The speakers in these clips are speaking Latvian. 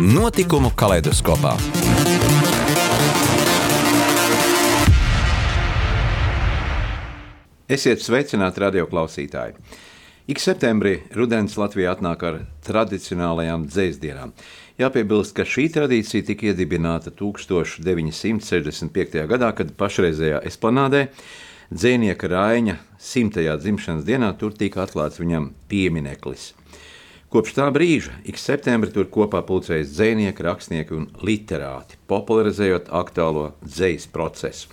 Notikumu kaleidoskopā. Esiet sveicināti radio klausītāji! Ik septembrī rudens Latvijā atnāk ar tradicionālajām dzēsdienām. Jāpiebilst, ka šī tradīcija tika iedibināta 1965. gadā, kad pašreizējā esplanādē dzēnieka Raiņa simtajā dzimšanas dienā tur tika atklāts viņam piemineklis. Kopš tā brīža ik septembrī tur kopā pulcējas dzinieki, rakstnieki un literāti, popularizējot aktuālo dzīslu procesu.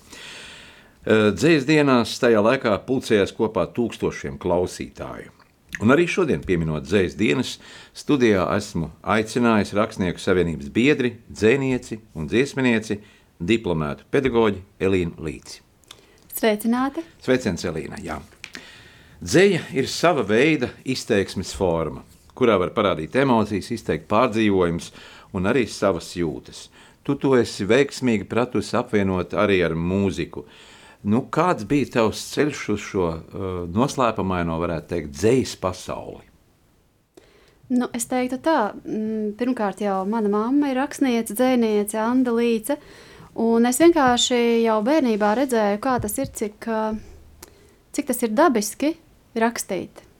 Dzīslas dienās tajā laikā pulcējās kopā tūkstošiem klausītāju. Un arī šodien, pieminot dzīslas dienas, studijā esmu aicinājis rakstnieku savienības biedri, dzinieci un dziesminieci, diplomētu pedagoģi Elīnu Līci. Sveicināti! Sveiciens, Elīna! Jā. Dzēja ir sava veida izteiksmes forma kurā var parādīt emocijas, izteikt pārdzīvojumus un arī savas jūtas. Tu to esi veiksmīgi pratusi apvienot arī ar mūziku. Nu, kāds bija tavs ceļš uz šo uh, noslēpumaino, varētu teikt, dzējas pasauli? Nu, es teiktu tā, mm, pirmkārt jau mana mamma ir rakstniece, dzēniece, Anda Līce, es vienkārši jau bērnībā redzēju, kā tas ir, cik, uh, cik tas ir dabiski rakstīt.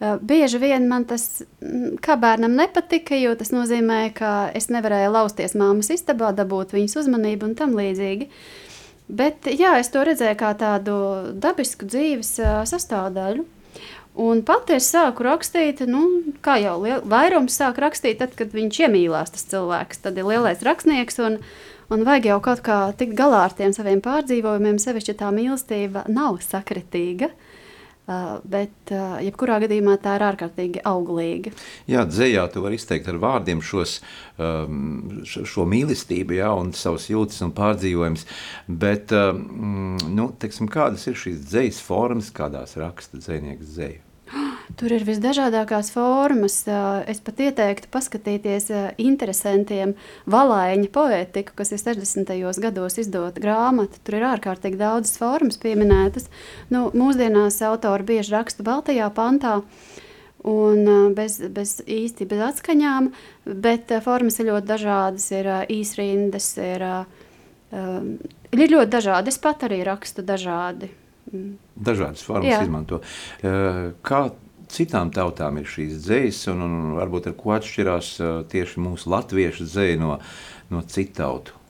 Eh, bieži vien man tas mm, kā bērnam nepatika, jo tas nozīmē, ka es nevarēju lausties māmas istabā, dabūt viņas uzmanību un tam līdzīgi. Bet jā, es to redzēju kā tādu dabisku dzīves eh, sastāvdaļu. Un pati es sāku rakstīt, nu, kā jau vairums sāk rakstīt, tad, kad viņš iemīlās tas cilvēks. Tad ir lielais rakstnieks un, un vajag jau kaut kā tikt galā ar tiem saviem pārdzīvojumiem, sevišķi tā mīlestība nav sakritīga. Uh, Uh, bet, uh, jebkurā gadījumā, tā ir ārkārtīgi auglīga. Jā, dzējā tu vari izteikt ar vārdiem šos, um, šo mīlestību, jā, un savus jūtas un pārdzīvojumus. Bet, um, nu, teiksim, kādas ir šīs dzējas formas, kādās raksta dzējnieks dzēju? Tur ir visdažādākās formas. Es pat ieteiktu paskatīties interesantiem valaiņa poētiku, kas ir 60. gados izdota grāmata. Tur ir ārkārtīgi daudzas formas pieminētas. Nu, mūsdienās autori bieži raksta Baltajā pantā. Un bez, bez īsti bez atskaņām, bet formas ir ļoti dažādas. Ir īsrindas, ir, ir ļoti dažādi. Es pat arī rakstu dažādi. Dažādas formas Jā. izmanto. Kā citām tautām ir šīs dzīslas, un, un varbūt ar ko atšķirās tieši mūsu latviešu dzīsla no, no citu tautu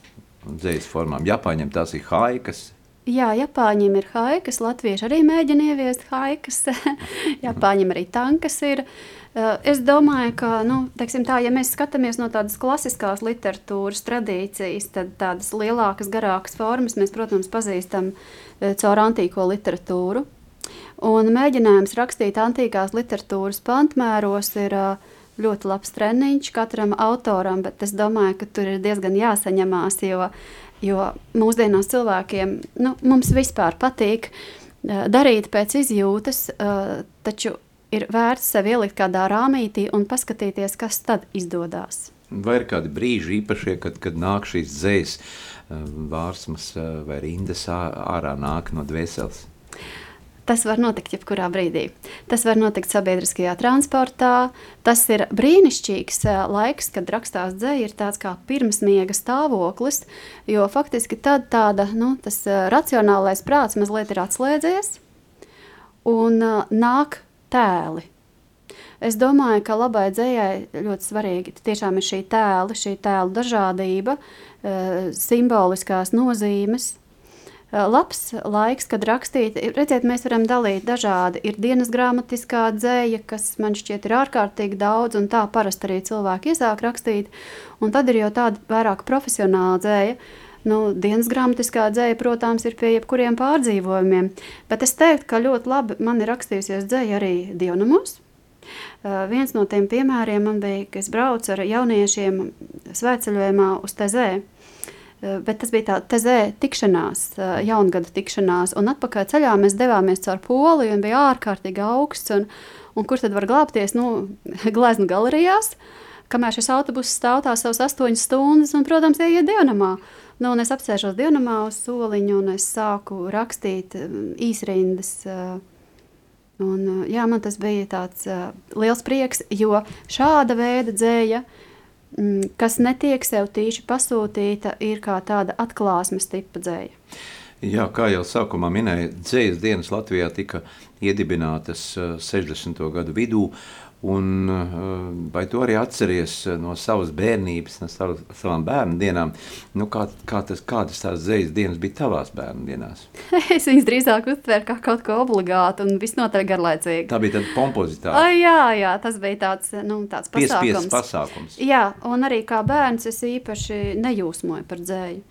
dzīslas formām. Japāņiem tās ir haikas. Jā, Japāņiem ir haikas, Latvieši arī mēģina ieviest haikas. Japāņiem arī tankas ir. Es domāju, ka, nu, tā, ja mēs skatāmies no tādas klasiskās literatūras tradīcijas, tad tādas lielākas, garākas formas mēs, protams, pazīstam caur antīko literatūru. Un mēģinājums rakstīt antīkās literatūras pantmēros ir ļoti labs treniņš katram autoram, bet es domāju, ka tur ir diezgan jāsaņemās, jo, jo mūsdienās cilvēkiem, nu, mums vispār patīk darīt pēc izjūtas, taču ir vērts sev ielikt kādā rāmītī un paskatīties, kas tad izdodas. Vai ir kādi brīži īpašie, kad, kad nāk šīs dzējas vārsmas vai rindas ārā nāk no dvēseles? Tas var notikt jebkurā brīdī. Tas var notikt sabiedriskajā transportā. Tas ir brīnišķīgs eh, laiks, kad rakstās dzēja, ir tāds kā pirmsmiega stāvoklis, jo faktiski tad tāda, nu, tas eh, racionālais prāts mazliet ir atslēdzies un nāk tēli. Es domāju, ka labai dzējai ļoti svarīgi tiešām ir šī tēla, šī tēla dažādība, uh, simboliskās nozīmes, Eh, labs laiks, kad rakstīt. Redziet, mēs varam dalīt dažādi. Ir dienas grāmatiskā dzēja, kas man šķiet ir ārkārtīgi daudz, un tā parasti arī cilvēki iesāk rakstīt. Un tad ir jau tāda vairāk profesionāla dzēja. Nu, dienas grāmatiskā dzēja, protams, ir pie jebkuriem pārdzīvojumiem, bet es teiktu, ka ļoti labi man ir rakstījusies dzēja arī dievnamos. Uh, viens no tiem piemēriem man bija, ka es braucu ar jauniešiem svētceļojumā uz Tezē. Uh, bet tas bija tāds tezē tikšanās, uh, jaungada tikšanās, un atpakaļ ceļā mēs devāmies caur Poliju, un bija ārkārtīgi augsts, un, un kur tad var glābties, nu, gleznu galerijās, kamēr šis autobuss stāv tā savas astoņas stundas, un, protams, ieiet dievnamā. Nu, es apsēžos dievnamā uz soliņu, un es sāku rakstīt īsrindas, uh, Un, uh, jā, man tas bija tāds uh, liels prieks, jo šāda veida dzēja, mm, kas netiek sev tīši pasūtīta, ir kā tāda atklāsmes tipa dzēja. Jā, kā jau sākumā minēja, dzējas dienas Latvijā tika iedibinātas 60. Uh, gadu vidū, Un, eh, vai tu arī atceries eh, no savas bērnības, no savas, savām bērnu dienām, nu, kā, kā tas, kādas tās zvejas dienas bija tavās bērnu dienās? es viņas drīzāk uztveru kā kaut ko obligātu un visnotaļ garlaicīgu. Tā bija tāda pompozitāte. O, jā, jā, tas bija tāds, nu, tāds pasākums. Pasākums. Jā, un arī kā bērns es īpaši nejūsmoju par dzēju.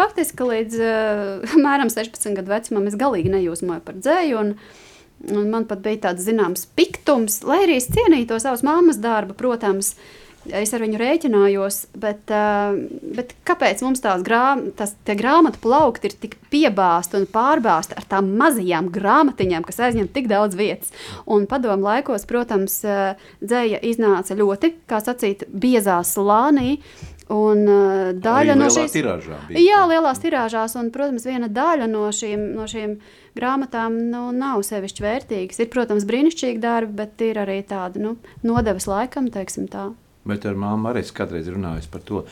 Faktiski līdz uh, mēram 16 gadu vecumam es galīgi nejūsmoju par dzēju. Un, Un man pat bija tāds zināms piktums, lai arī es cienīju to savas mammas darbu, protams, es ar viņu rēķinājos, bet, uh, bet kāpēc mums tās grām, tas, grāmatu plaukti ir tik piebāzti un pārbāzti ar tām mazajām grāmatiņām, kas aizņem tik daudz vietas? Un padomu laikos, protams, uh, dzēja iznāca ļoti, kā sacīt, biezā slānī, Un uh, daļa no šīs tirāžā bija. Jā, lielās tirāžās, un, protams, viena daļa no šīm, no šīm grāmatām nu, nav sevišķi vērtīgas. Ir, protams, brīnišķīgi darbi, bet ir arī tāda nu, nodevas laikam, teiksim tā. Bet ar māmu arī kādreiz runājis par to,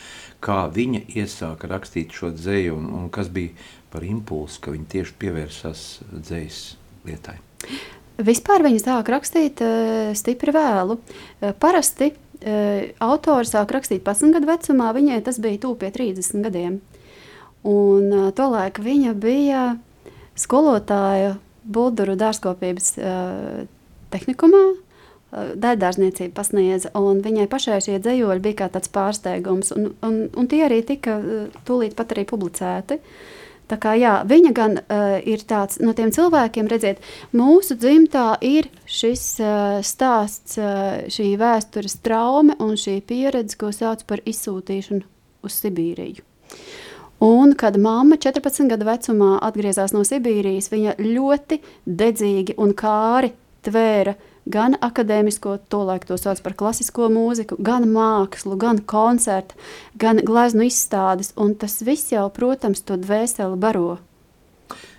kā viņa iesāka rakstīt šo dzēju, un, un kas bija par impulsu, ka viņa tieši pievērsās dzējas lietai. Vispār viņa sāk rakstīt uh, stipri vēlu. Uh, parasti autori sāk rakstīt 11 gadu vecumā, viņai tas bija pie 30 gadiem. Un uh, tolaik viņa bija skolotāja Bulduru dārzkopības uh, tehnikumā, uh, daļdārzniecība pasniedza, un viņai pašai šie dzējoļi bija kā tāds pārsteigums, un, un, un tie arī tika uh, tūlīt pat arī publicēti. Uh, Tā kā, jā, viņa gan uh, ir tāds no tiem cilvēkiem, redziet, mūsu dzimtā ir šis uh, stāsts, uh, šī vēstures traume un šī pieredze, ko sauc par izsūtīšanu uz Sibīriju. Un, kad mamma 14 gadu vecumā atgriezās no Sibīrijas, viņa ļoti dedzīgi un kāri tvēra uh, gan akadēmisko, tolaik to sauc par klasisko mūziku, gan mākslu, gan koncertu, gan gleznu izstādes, un tas viss jau, protams, to dvēseli baro.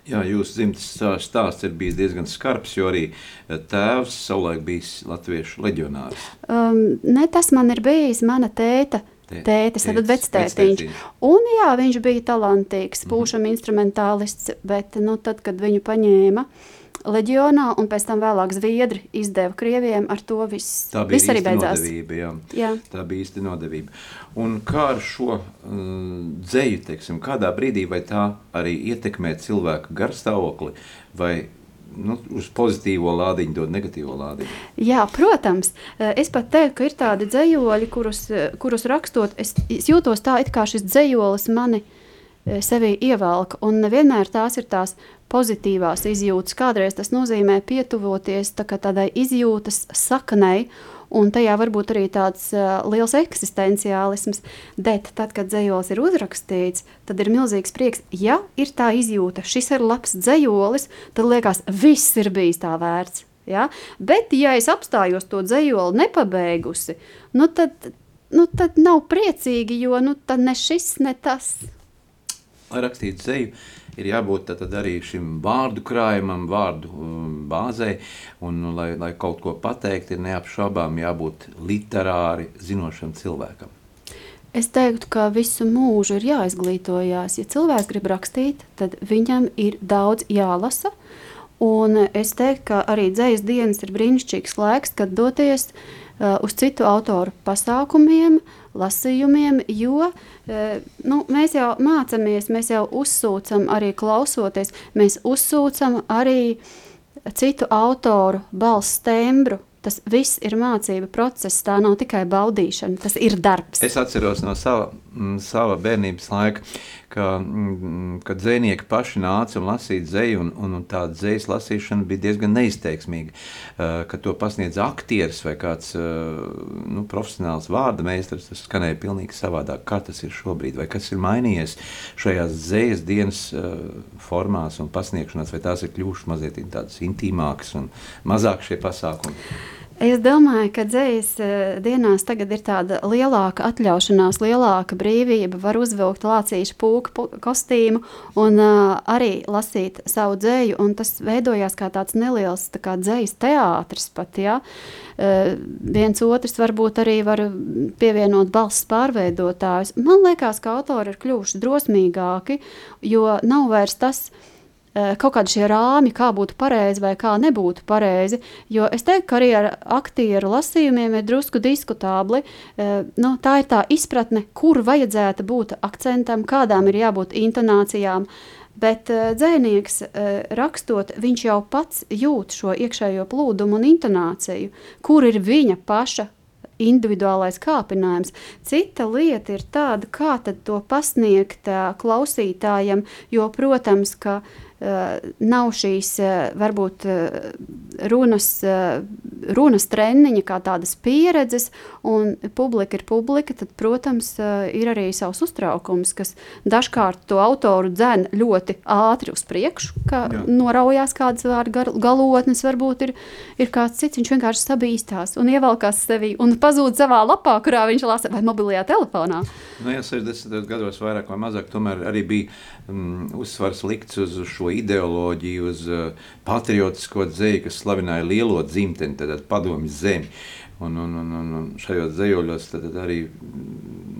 Jā, jūsu dzimtas stāsts ir bijis diezgan skarbs, jo arī eh, tēvs savulaik bijis latviešu leģionārs. Um, ne tas man ir bijis, mana tēta. Tētis, tad vectētiņš. Un jā, viņš bija talantīgs, mhm. pūšam mm -hmm. instrumentālists, bet, nu, tad, kad viņu paņēma, leģionā, un pēc tam vēlāk Zviedri izdeva Krievijiem. Ar to viss, Tā viss arī beidzās. Nodevība, jā. Jā. Tā bija īsti nodevība. Un kā ar šo uh, dzēju, teiksim, kādā brīdī vai tā arī ietekmē cilvēku garstāvokli vai nu, uz pozitīvo lādiņu, dod negatīvo lādiņu. Jā, protams. Uh, es pat teiktu, ka ir tādi dzējoļi, kurus, uh, kurus rakstot, es, es jūtos tā, it kā šis dzējolis mani uh, sevī ievelk. Un nevienmēr tās ir tās pozitīvās izjūtas. Kādreiz tas nozīmē pietuvoties tā tādai izjūtas saknei, un tajā var būt arī tāds uh, liels eksistenciālisms. Bet tad, kad dzējolis ir uzrakstīts, tad ir milzīgs prieks. Ja ir tā izjūta, šis ir labs dzējolis, tad liekas, viss ir bijis tā vērts. Ja? Bet, ja es apstājos to dzējoli nepabeigusi, nu tad, nu tad nav priecīgi, jo nu, ne šis, ne tas. Lai rakstītu dzēju, ir jābūt tad arī šim vārdu krājumam, vārdu um, bāzei, un, nu, lai, lai kaut ko pateikt, ir neapšaubām jābūt literāri zinošam cilvēkam. Es teiktu, ka visu mūžu ir jāizglītojās. Ja cilvēks grib rakstīt, tad viņam ir daudz jālasa. Un es teiktu, ka arī dzīs dienas ir brīnišķīgs laiks, kad doties uh, uz citu autoru pasākumiem, lasījumiem, jo uh, nu, mēs jau mācāmies, mēs jau uzsūcam arī klausoties, mēs uzsūcam arī citu autoru balss tembru. Tas viss ir mācība process, tā nav tikai baudīšana, tas ir darbs. Es atceros no sava, sava bērnības laika, ka, mm, kad dzinieki paši nāca un lasīja dzēju, un, un, un tāda dzējas lasīšana bija diezgan neizteiksmīga. Uh, kad to pasniedz aktieris vai kāds uh, nu, profesionāls vārda meistars, tas skanēja pilnīgi savādāk. Kā tas ir šobrīd, vai kas ir mainījies šajās dzējas dienas uh, formās un pasniegšanās, vai tās ir kļuvušas mazliet tādas intīmākas un mazāk šie pasākumi? Es domāju, ka dzīslas eh, dienās tagad ir tāda lielāka atļaušanās, lielāka brīvība. Var uzvilkt lācīšu pūku kostīmu un uh, arī lasīt savu dzēju. Tas veidojās kā tāds neliels tā kā dzējas teātris pat. Ja? Uh, viens otrs varbūt arī var pievienot balss pārveidotājus. Man liekas, ka autori ir kļuvuši drosmīgāki, jo nav vairs tas, kas kaut kādi šie rāmi, kā būtu pareizi vai kā nebūtu pareizi. Jo es teiktu, ka arī ar aktieru lasījumiem ir drusku diskutabli. Eh, nu, tā ir tā izpratne, kur vajadzētu būt akcentam, kādām ir jābūt intonācijām. Bet uh, dzēnieks, rakstot, viņš jau pats jūt šo iekšējo plūdumu un intonāciju, kur ir viņa paša individuālais kāpinājums. Cita lieta ir tāda, kā to pasniegt klausītājam, jo, protams, ka uh, Eh, nav šīs eh, varbūt eh, runas, runas treniņa, kā tādas pieredzes, un publika ir publika, tad, protams, ir arī savs uztraukums, kas dažkārt to autoru dzen ļoti ātri uz priekšu, kā Jā. noraujās kādas vārdu galotnes, varbūt ir, ir kāds cits, viņš vienkārši sabīstās un ievelkās sevi un pazūd savā lapā, kurā viņš lasa vai mobilajā telefonā. Nu, ja 60. gados vairāk vai mazāk tomēr arī bija um, uzsvars likts uz šo ideoloģiju, uz uh, patriotisko dzēju, kas slavināja lielo dzimteni, tad padomju zemi. Un, un, un, un, un šajos dzējoļos tad, tad arī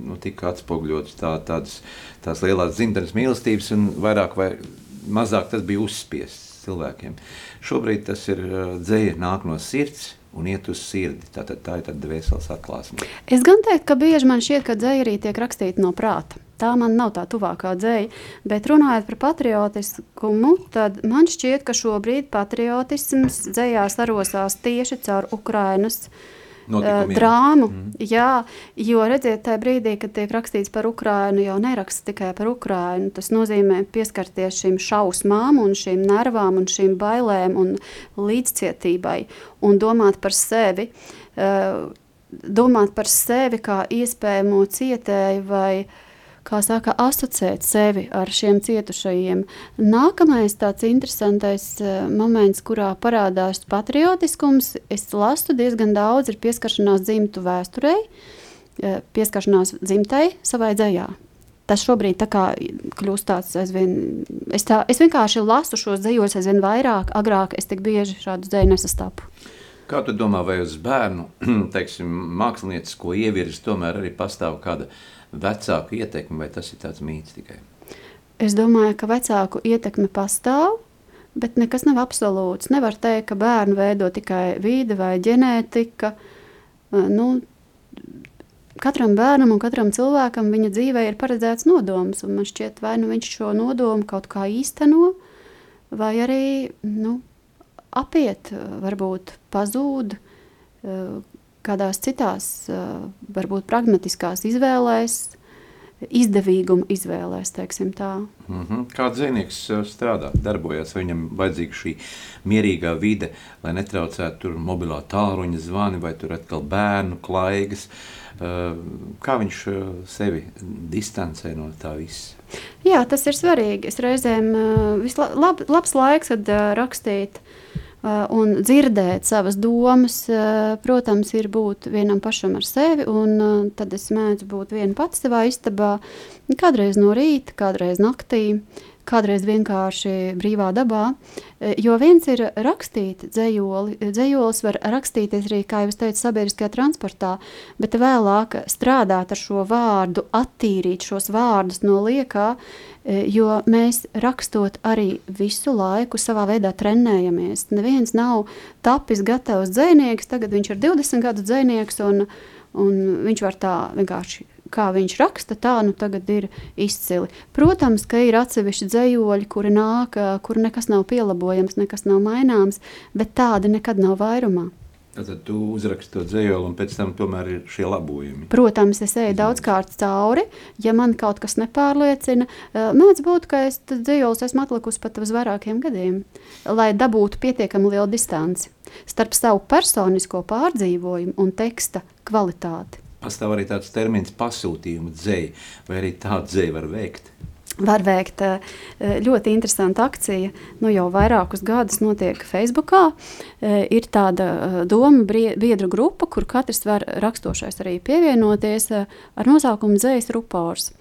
nu, tika atspoguļotas tā, tādas tās lielās dzimtenes mīlestības, un vairāk vai mazāk tas bija uzspiests cilvēkiem. Šobrīd tas ir dzēja nāk no sirds, un iet uz sirdi. Tātad tā ir tāda dvēseles atklāsme. Es gan teiktu, ka bieži man šķiet, ka dzēja arī tiek rakstīta no prāta. Tā man nav tā tuvākā dzēja, bet runājot par patriotiskumu, tad man šķiet, ka šobrīd patriotisms dzējās arosās tieši caur Ukrainas uh, Notikumiem. drāmu. Mm. Jā, jo redziet, tajā brīdī, kad tiek rakstīts par Ukrajinu, jau neraksta tikai par Ukrajinu. Tas nozīmē pieskarties šīm šausmām, un šīm nervām, un šīm bailēm un līdzcietībai un domāt par sevi. Uh, domāt par sevi kā iespējamo cietēju vai uh, kā saka, asociēt sevi ar šiem cietušajiem. Nākamais tāds interesantais uh, moments, kurā parādās patriotiskums, es lasu diezgan daudz, ir pieskaršanās dzimtu vēsturei, uh, pieskaršanās dzimtai savai dzējā. Tas šobrīd tā kļūst tāds aizvien, es, tā, es vienkārši lasu šos dzējos aizvien vairāk, agrāk es tik bieži šādu dzēju nesastapu. Kā tu domā, vai uz bērnu, teiksim, māksliniecisko ievirzi tomēr arī pastāv kāda vecāku ietekmi, vai tas ir tāds mīts tikai? Es domāju, ka vecāku ietekme pastāv, bet nekas nav absolūts. Nevar teikt, ka bērnu veido tikai vide vai ģenētika. Nu, katram bērnam un katram cilvēkam viņa dzīvē ir paredzēts nodoms, un man šķiet, vai nu viņš šo nodomu kaut kā īsteno, vai arī nu, apiet, varbūt pazūd kādās citās, varbūt pragmatiskās izvēlēs, izdevīguma izvēlēs, teiksim tā. Mm -hmm. Kā dzīvnieks strādā, darbojas, viņam vajadzīga šī mierīgā vide, lai netraucētu tur mobilā tālruņa zvani vai tur atkal bērnu klaigas. Kā viņš sevi distancē no tā visa? Jā, tas ir svarīgi. Es reizēm vislab, labs laiks, kad rakstīt un dzirdēt savas domas, eh, protams, ir būt vienam pašam ar sevi. Un, eh, tad es mēdzu būt viena pati savā istabā, kādreiz no rīta, kādreiz naktī kādreiz vienkārši brīvā dabā. E, jo viens ir rakstīt dzējoli, dzējolis var rakstīties arī, kā jau es teicu, sabiedriskajā transportā, bet vēlāk strādāt ar šo vārdu, attīrīt šos vārdus no liekā, e, jo mēs rakstot arī visu laiku savā veidā trenējamies. Neviens nav tapis gatavs dzēnieks, tagad viņš ir 20 gadu dzēnieks un, un viņš var tā vienkārši kā viņš raksta, tā nu tagad ir izcili. Protams, ka ir atsevišķi dzējoļi, kuri nāk, kur nekas nav pielabojams, nekas nav maināms, bet tādi nekad nav vairumā. Tad tu uzraksti to dzējoli, un pēc tam tomēr ir šie labojumi. Protams, es eju daudz kārt cauri. Ja man kaut kas nepārliecina, mēdz būt, ka es dzējolis esmu atlikusi pat uz vairākiem gadiem, lai dabūtu pietiekami lielu distanci starp savu personisko pārdzīvojumu un teksta kvalitāti. Pastāv arī tāds termins pasūtījumu dzēja, vai arī tādu dzēju var veikt var veikt eh, ļoti interesanta akcija. Nu, jau vairākus gadus notiek Facebook. Eh, ir tāda eh, doma biedru grupa, kur katrs var rakstošais arī pievienoties ar nosaukumu Zējas Rupors.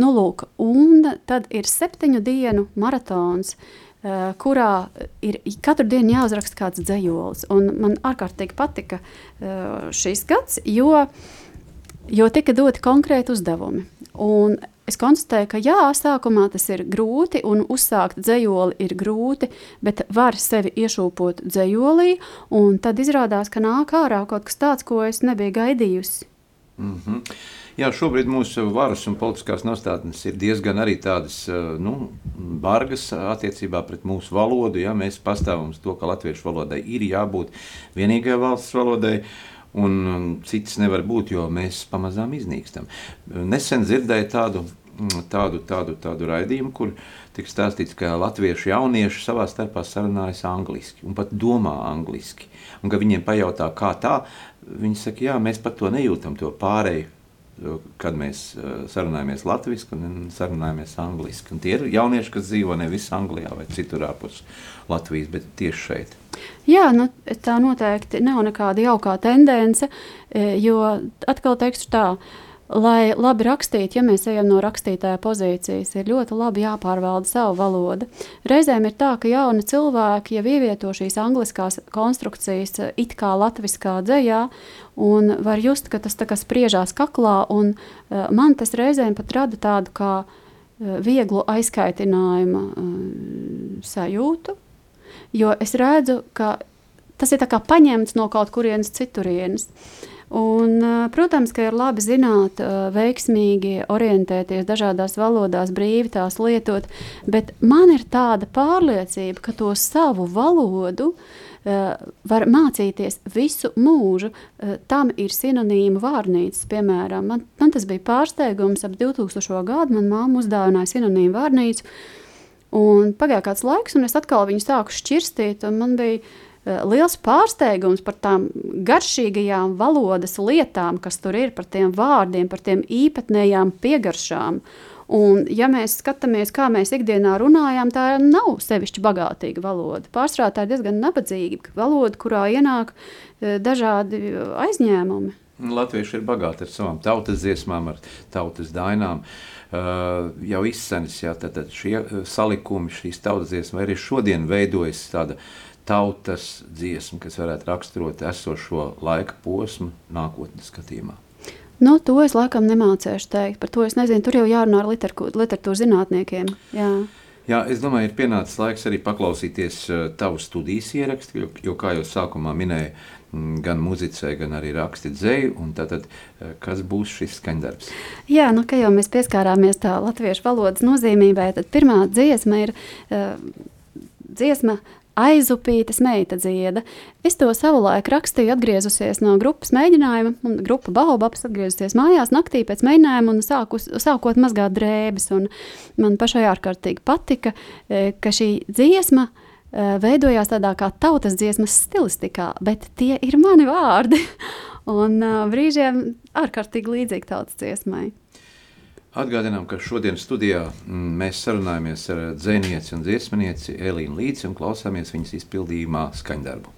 Nu, lūk, un tad ir septiņu dienu maratons kurā ir katru dienu jāuzraksta kāds dzējolis. Man ārkārtīgi patika šis gads, jo, jo tika doti konkrēti uzdevumi. Un es konstatēju, ka jā, sākumā tas ir grūti, un uzsākt dzējoli ir grūti, bet var sevi iešūpot dzējolī, un tad izrādās, ka nāk ārā kaut kas tāds, ko es nebiju gaidījusi. Mm -hmm. Jā, šobrīd mūsu varas un politiskās nostādnes ir diezgan arī tādas eh, nu, bargas attiecībā pret mūsu valodu. Ja? Mēs pastāvam uz to, ka latviešu valodai ir jābūt vienīgajai valsts valodai. Uh, un cits nevar būt, jo mēs pamazām iznīkstam. Nesen dzirdēju tādu, mm, tādu, tādu, tādu raidījumu, kur tika stāstīts, ka latviešu jaunieši savā starpā sarunājas angliski un pat domā angliski. Un, kad viņiem pajautā, kā tā, viņi saka, jā, mēs pat to nejūtam, to pārēju kad mēs eh, sarunājamies latviešu un sarunājamies angliski. Un tie ir jaunieši, kas dzīvo nevis Anglijā vai citur ārpus Latvijas, bet tieši šeit. Jā, nu, tā noteikti nav nekāda jaukā tendence, e, jo atkal teikšu tā, lai labi rakstītu, ja mēs ejam no rakstītāja pozīcijas, ir ļoti labi jāpārvalda savu valodu. Reizēm ir tā, ka jauni cilvēki jau ievieto šīs angliskās konstrukcijas it kā latviskā dzējā, un var just, ka tas tā kā spriežās kaklā, un uh, man tas reizēm pat rada tādu kā vieglu aizkaitinājumu sajūtu, jo es redzu, ka tas ir paņemts no kaut kurienes citurienes. Un, protams, ka ir labi zināt, veiksmīgi orientēties dažādās valodās, brīvi tās lietot, bet man ir tāda pārliecība, ka to savu valodu Eh, var mācīties visu mūžu. Eh, tam ir sinonīma vārnīcas, piemēram. Man, man tas bija pārsteigums ap 2000. gadu. Man māma uzdāvināja sinonīmu vārnīcu. Un pagāja kāds laiks, un es atkal viņu sāku šķirstīt. Man bija uh, liels pārsteigums par tām garšīgajām valodas lietām, kas tur ir, par tiem vārdiem, par tiem īpatnējām piegaršām. Un, ja mēs skatāmies, kā mēs ikdienā runājam, tā nav sevišķi bagātīga valoda. Pārstrā tā ir diezgan nabadzīga valoda, kurā ienāk e, dažādi aizņēmumi. Latvieši ir bagāti ar savām tautas dziesmām, ar tautas dainām. Uh, jau izsmeļas, ja tad, tad šie e, salikumi, šīs tautas dziesmas, arī šodien veidojas tāda tautas dziesma, kas varētu raksturot esošo laika posmu nākotnes skatījumā. Nu, to es laikam nemācīšu teikt. Par to es nezinu. Tur jau jārunā ar literatūras zinātniekiem. Jā. Jā, es domāju, ir pienācis laiks arī paklausīties uh, tavu studijas ierakstu, jo, jo kā jau sākumā minēju, mm, gan muzicē, gan arī raksti dzēju. Tātad, uh, kas būs šis skaņdarbs? Jā, nu, kā jau mēs pieskārāmies tā latviešu valodas nozīmībai, tad pirmā dziesma ir uh, dziesma aizupītas meita dzieda. Es to savulaik rakstīju, atgriezusies no grupas mēģinājuma, un grupa Baobabs atgriezusies mājās naktī pēc mēģinājuma un sākus, sākot mazgāt drēbes. Un man pašai ārkārtīgi patika, e, ka šī dziesma e, veidojās tādā kā tautas dziesmas stilistikā, bet tie ir mani vārdi. un e, brīžiem ārkārtīgi līdzīgi tautas dziesmai. Atgādinām, ka šodienas studijā mm, mēs sarunājamies ar dzēnieci un dziesmnieci Elīnu Līci un klausāmies viņas izpildījumā skaņdarbu.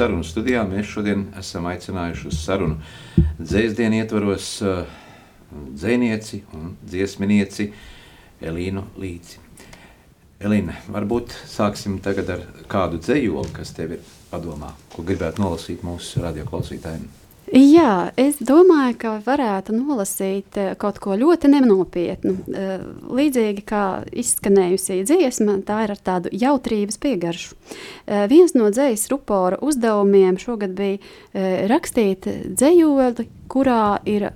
Sarunu studijā. Mēs šodien esam aicinājuši uz sarunu dzēsdienu ietvaros uh, dzēnieci un dziesminieci Elīnu Līci. Elīna, varbūt sāksim tagad ar kādu dzējoli, kas tev ir padomā, ko gribētu nolasīt mūsu radioklausītājiem. Jā, es domāju, ka varētu nolasīt eh, kaut ko ļoti nenopietnu. Eh, līdzīgi kā izskanējusī dziesma, tā ir ar tādu jautrības piegaršu. Eh, viens no dzējas rupora uzdevumiem šogad bija rakstīt dzējoli, kurā ir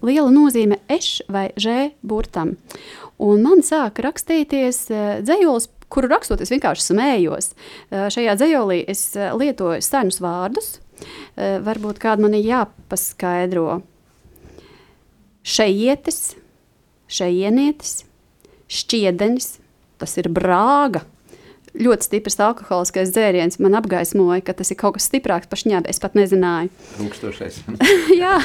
liela nozīme eš vai žē burtam. Un man sāka rakstīties dzējols, kuru rakstot es vienkārši smējos. Šajā dzējolī es lietoju senus vārdus, varbūt kādu man ir jāpaskaidro. Šeietis, šeienietis, šķiedenis, tas ir brāga. Ļoti stiprs alkoholiskais dzēriens man apgaismoja, ka tas ir kaut kas stiprāks par šņābi. Es pat nezināju. Rūkstošais. Jā,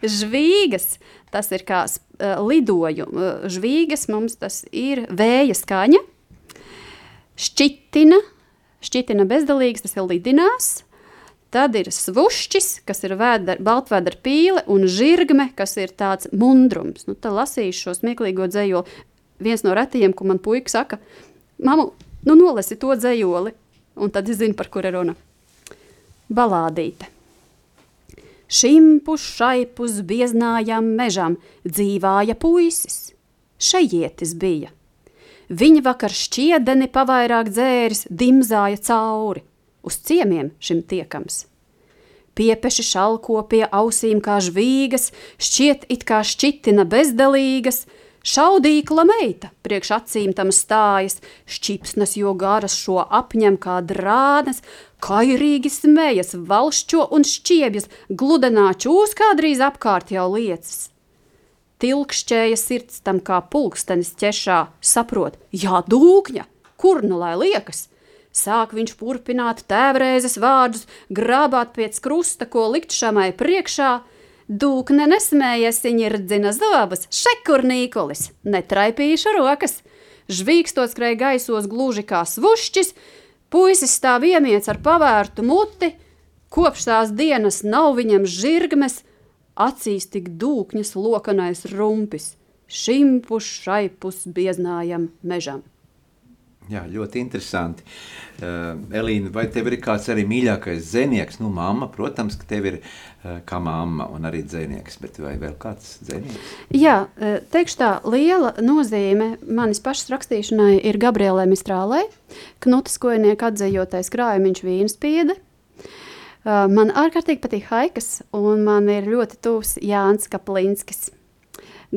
žvīgas. Tas ir kā uh, lidojums. Žvīgas mums tas ir vēja skaņa. Šķitina, šķitina bezdalīgs, tas ir lidinās. Tad ir svušķis, kas ir vēdera, baltvēdera pīle, un žirgme, kas ir tāds mundrums. Nu, tad lasīšu šo smieklīgo dzējoli. Viens no retajiem, ko man puika saka, mamu, nu nolasi to dzējoli, un tad es zinu, par kur ir runa. Balādīte. Šimpus šaipus bieznājām mežam dzīvāja puisis. Šejietis bija. Viņa vakar šķiedeni pavairāk dzēris dimzāja cauri – uz ciemiem šim tiekams. Piepeši šalko pie ausīm kā žvīgas, šķiet it kā šķitina bezdelīgas, šaudīkla meita priekš acīm tam stājas, šķipsnas jo garas šo apņem kā drānas, kairīgi smējas, valšķo un šķiebjas, gludenā čūs kādrīz apkārt jau liecas. Tilkšķēja sirds tam kā pulkstenis ķešā, saprot, jā, dūkņa, kur nu lai liekas – Sāk viņš turpināt tēvrēzes vārdus, grābāt pēc krusta, ko likt šamai priekšā. Dūkne nesmējies, ņirdzina zobus, šekur nīkolis, netraipīša rokas. Žvīkstot skrēja gaisos gluži kā svušķis, puisis stāv iemiets ar pavērtu muti, kopš tās dienas nav viņam žirgmes, acīs tik dūkņas lokanais rumpis, šimpus šaipus bieznājam mežam. Jā, ļoti interesanti. Uh, Elīna, vai tev ir kāds arī mīļākais dzinieks? Nu, mamma, protams, ka tev ir uh, kā mamma un arī dzinieks, bet vai vēl kāds dzinieks? Jā, uh, teikšu tā, liela nozīme manis pašas rakstīšanai ir Gabrielē Mistrālē, Knutas Kojnieka atzējotais krājumiņš vīnspiede. Uh, man ārkārtīgi patīk haikas, un man ir ļoti tuvs Jānis Kaplinskis.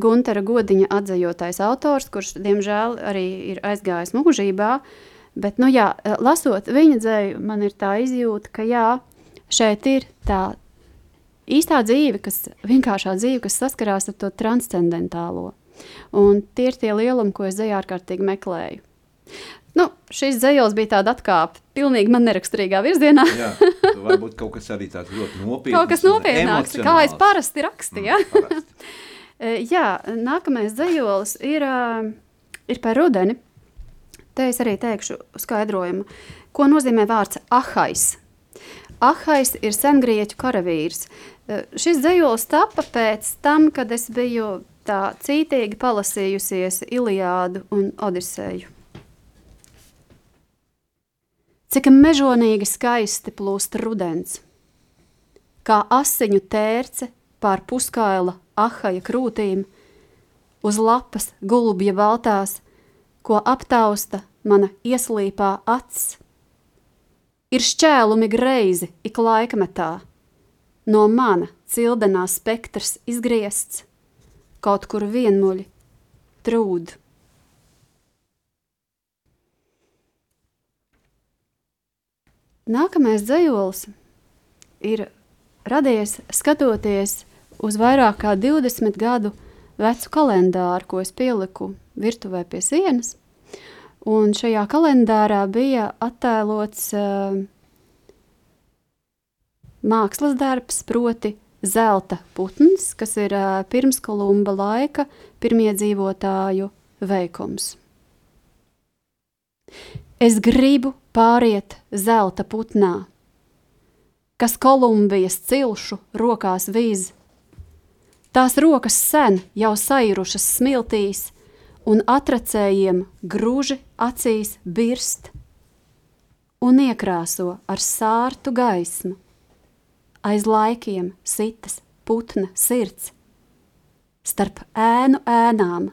Guntera Godiņa atzījotais autors, kurš, diemžēl, arī ir aizgājis mūžībā. Bet, nu, jā, lasot viņa dzēju, man ir tā izjūta, ka jā, šeit ir tā īstā dzīve, kas vienkāršā dzīve, kas saskarās ar to transcendentālo. Un tie ir tie lielumi, ko es dzējā ārkārtīgi meklēju. Nu, šis dzējos bija tāds atkāpe, pilnīgi man neraksturīgā virzienā. Jā, varbūt kaut kas arī tāds ļoti nopietns. Kaut kas nopietnāks, kā es parasti rakstīju. Mm, parasti. Jā, nākamais dzējolis ir, ir par rudeni. Te es arī teikšu skaidrojumu, ko nozīmē vārds ahais. Ahais ir sengrieķu karavīrs. Šis dzējolis tapa pēc tam, kad es biju tā cītīgi palasījusies Iliādu un Odiseju. Cik mežonīgi skaisti plūst rudens, kā asiņu tērce pār puskaila ahaja krūtīm, uz lapas gulbja baltās, ko aptausta mana ieslīpā acs. Ir šķēlumi greizi ik laikmetā, no mana cildenā spektrs izgriezts, kaut kur vienmuļi trūd. Nākamais dzējolis ir radies skatoties uz vairāk kā 20 gadu vecu kalendāru, ko es pieliku virtuvē pie sienas. Un šajā kalendārā bija attēlots uh, mākslas darbs, proti, zelta putns, kas ir uh, pirms Kolumba laika pirmie dzīvotāju veikums. Es gribu pāriet zelta putnā, kas Kolumbijas cilšu rokās vīz. Tās rokas sen jau sairušas smiltīs, un atracējiem gruži acīs birst un iekrāso ar sārtu gaismu. Aiz laikiem sitas putna sirds, starp ēnu ēnām,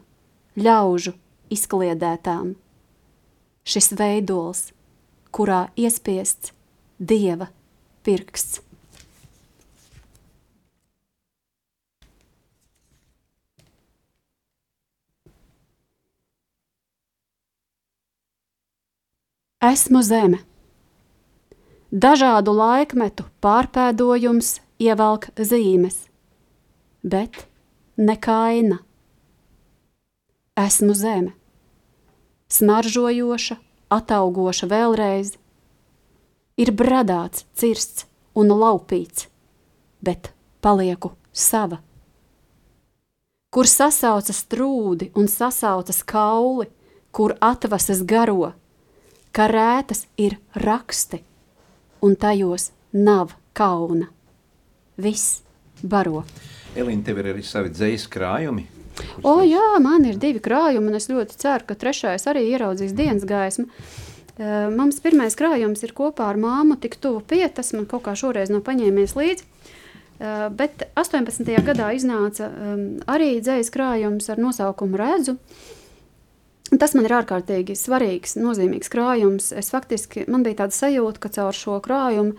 ļaužu izkliedētām. Šis veidols, kurā iespiests dieva pirksts. Esmu zeme. Dažādu laikmetu pārpēdojums ievelk zīmes, bet ne kaina. Esmu zeme, smaržojoša, ataugoša vēlreiz, ir bradāts, cirsts un laupīts, bet palieku sava. Kur sasaucas trūdi un sasaucas kauli, kur atvasas garo, ka rētas ir raksti, un tajos nav kauna. Viss baro. Elīna, tev ir arī savi dzīslu krājumi. O, jā, man ir divi krājumi, un es ļoti ceru, ka trešais arī ieraudzīs dienas gaismu. Mums pirmais krājums ir kopā ar māmu, tik tuvu pie tas man kaut kā šoreiz nav paņēmies līdzi. Bet 18. gadā iznāca arī dzīslis krājums ar nosaukumu Redzu. Tas man ir ārkārtīgi svarīgs, nozīmīgs krājums. Es faktiski man bija tāda sajūta, ka caur šo krājumu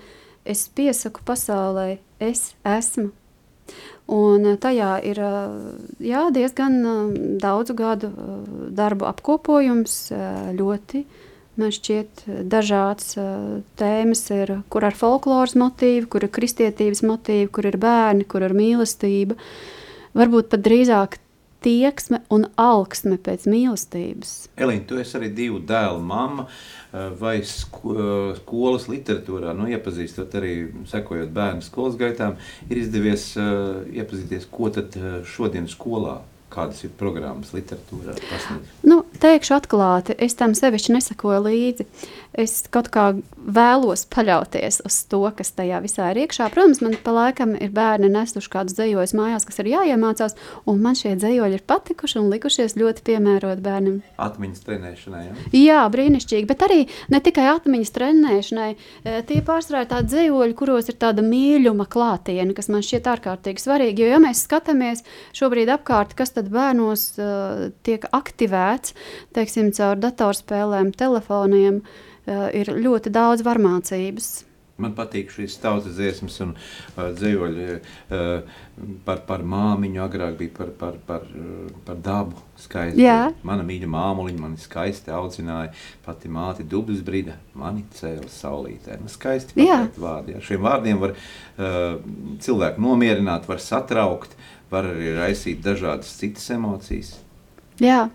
es piesaku pasaulē, es esmu. Un tajā ir jā, diezgan daudzu gadu darbu apkopojums, ļoti man šķiet dažāds tēmas, ir, kur ir folkloras motīvi, kur ir kristietības motīvi, kur ir bērni, kur ir mīlestība. Varbūt pat drīzāk tieksme un augsme pēc mīlestības. Elīna, tu esi arī divu dēlu mamma, eh, vai eh, skolas literatūrā, nu, iepazīstot arī, sekojot bērnu skolas gaitām, ir izdevies uh, iepazīties, ko tad šodien skolā kādas ir programmas literatūrā? Pasniedz? Nu, teikšu atklāti, es tam sevišķi nesakoju līdzi. Es kaut kā vēlos paļauties uz to, kas tajā visā ir iekšā. Protams, man pa laikam ir bērni nesuši kādus dzējojus mājās, kas ir jāiemācās, un man šie dzējoļi ir patikuši un likušies ļoti piemērot bērnam. Atmiņas trenēšanai, ja? Jā, brīnišķīgi, bet arī ne tikai atmiņas trenēšanai. E, tie pārstrā ir tādi dzējoļi, kuros ir tāda mīļuma klātiene, kas man šķiet ārkārtīgi svarīgi, jo ja mēs skatāmies šobrīd apkārt, kas tad bērnos uh, tiek aktivēts, teiksim, caur datorspēlēm, telefoniem, ir ļoti daudz varmācības. Man patīk šīs tautas dziesmas un uh, dzējoļi uh, par, par māmiņu. Agrāk bija par, par, par, par dabu skaisti. Jā. Mana mīļa māmuliņa mani skaisti audzināja. Pati māte dublis brīda mani cēla saulītē. Nu, skaisti pateikt vārdi. Jā. Šiem vārdiem var uh, cilvēku nomierināt, var satraukt, var arī raisīt dažādas citas emocijas. Jā,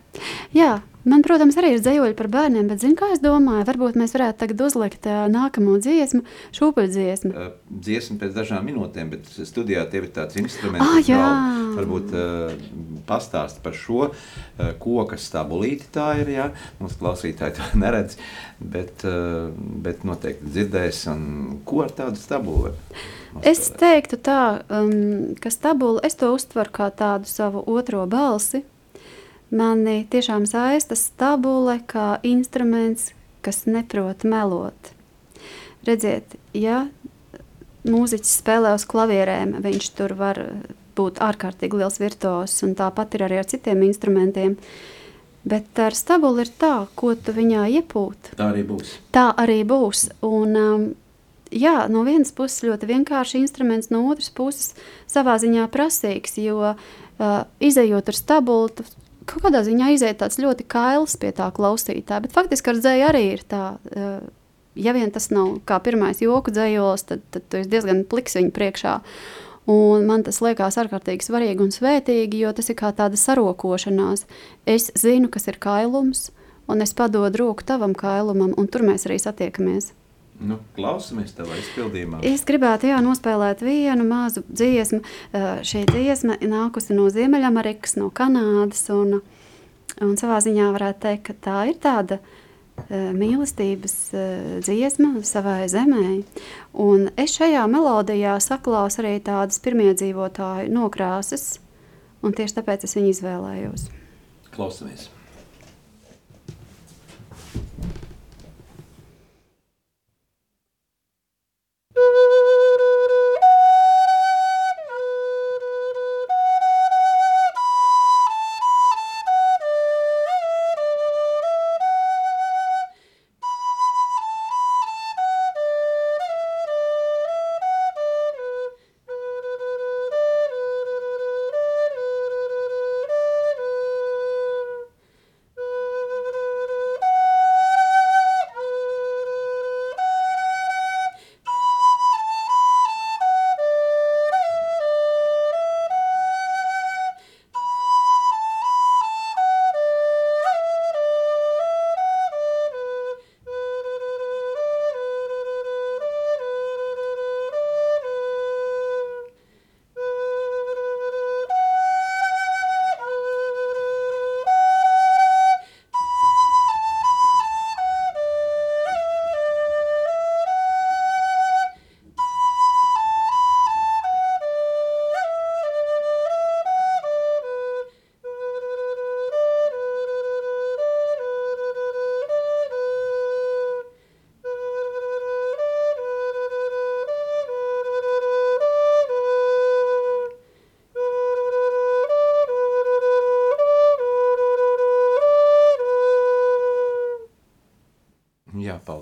jā. Man, protams, arī ir dzējoļi par bērniem, bet, zinu, kā es domāju, varbūt mēs varētu tagad uzlikt uh, nākamo dziesmu, šūpuļu dziesmu. Uh, dziesmu pēc dažām minūtēm, bet studijā tev ir tāds instruments, ah, jā. Galva. Varbūt uh, pastāst par šo uh, koka stabulīti tā ir, jā. Mums klausītāji to neredz, bet, uh, bet noteikti dzirdēs, un ko ar tādu stabulu? Es teiktu tā, um, ka stabula, es to uztveru kā tādu savu otro balsi. Mani tiešām saista stabule kā instruments, kas neprot melot. Redziet, ja mūziķis spēlē uz klavierēm, viņš tur var būt ārkārtīgi liels virtuos, un tāpat ir arī ar citiem instrumentiem. Bet ar stabuli ir tā, ko tu viņā iepūt. Tā arī būs. Tā arī būs. Un, um, jā, no vienas puses ļoti vienkāršs instruments, no otras puses savā ziņā prasīgs, jo uh, izējot ar stabulu, kaut kādā ziņā iziet tāds ļoti kails pie tā klausītāja, bet faktiski ar dzēju arī ir tā, ja vien tas nav kā pirmais joku dzējos, tad, tad tu esi diezgan pliks viņu priekšā. Un man tas liekas ārkārtīgi svarīgi un svētīgi, jo tas ir kā tāda sarokošanās. Es zinu, kas ir kailums, un es padodu roku tavam kailumam, un tur mēs arī satiekamies. Nu, klausamies tavā izpildījumā. Es gribētu jā, nospēlēt vienu mazu dziesmu. Šī dziesma nākusi no Ziemeļamerikas, no Kanādas. Un, un savā ziņā varētu teikt, ka tā ir tāda mīlestības dziesma savai zemē. Un es šajā melodijā saklausu arī tādas pirmiedzīvotāju nokrāsas, un tieši tāpēc es viņu izvēlējos. Klausamies! Woo!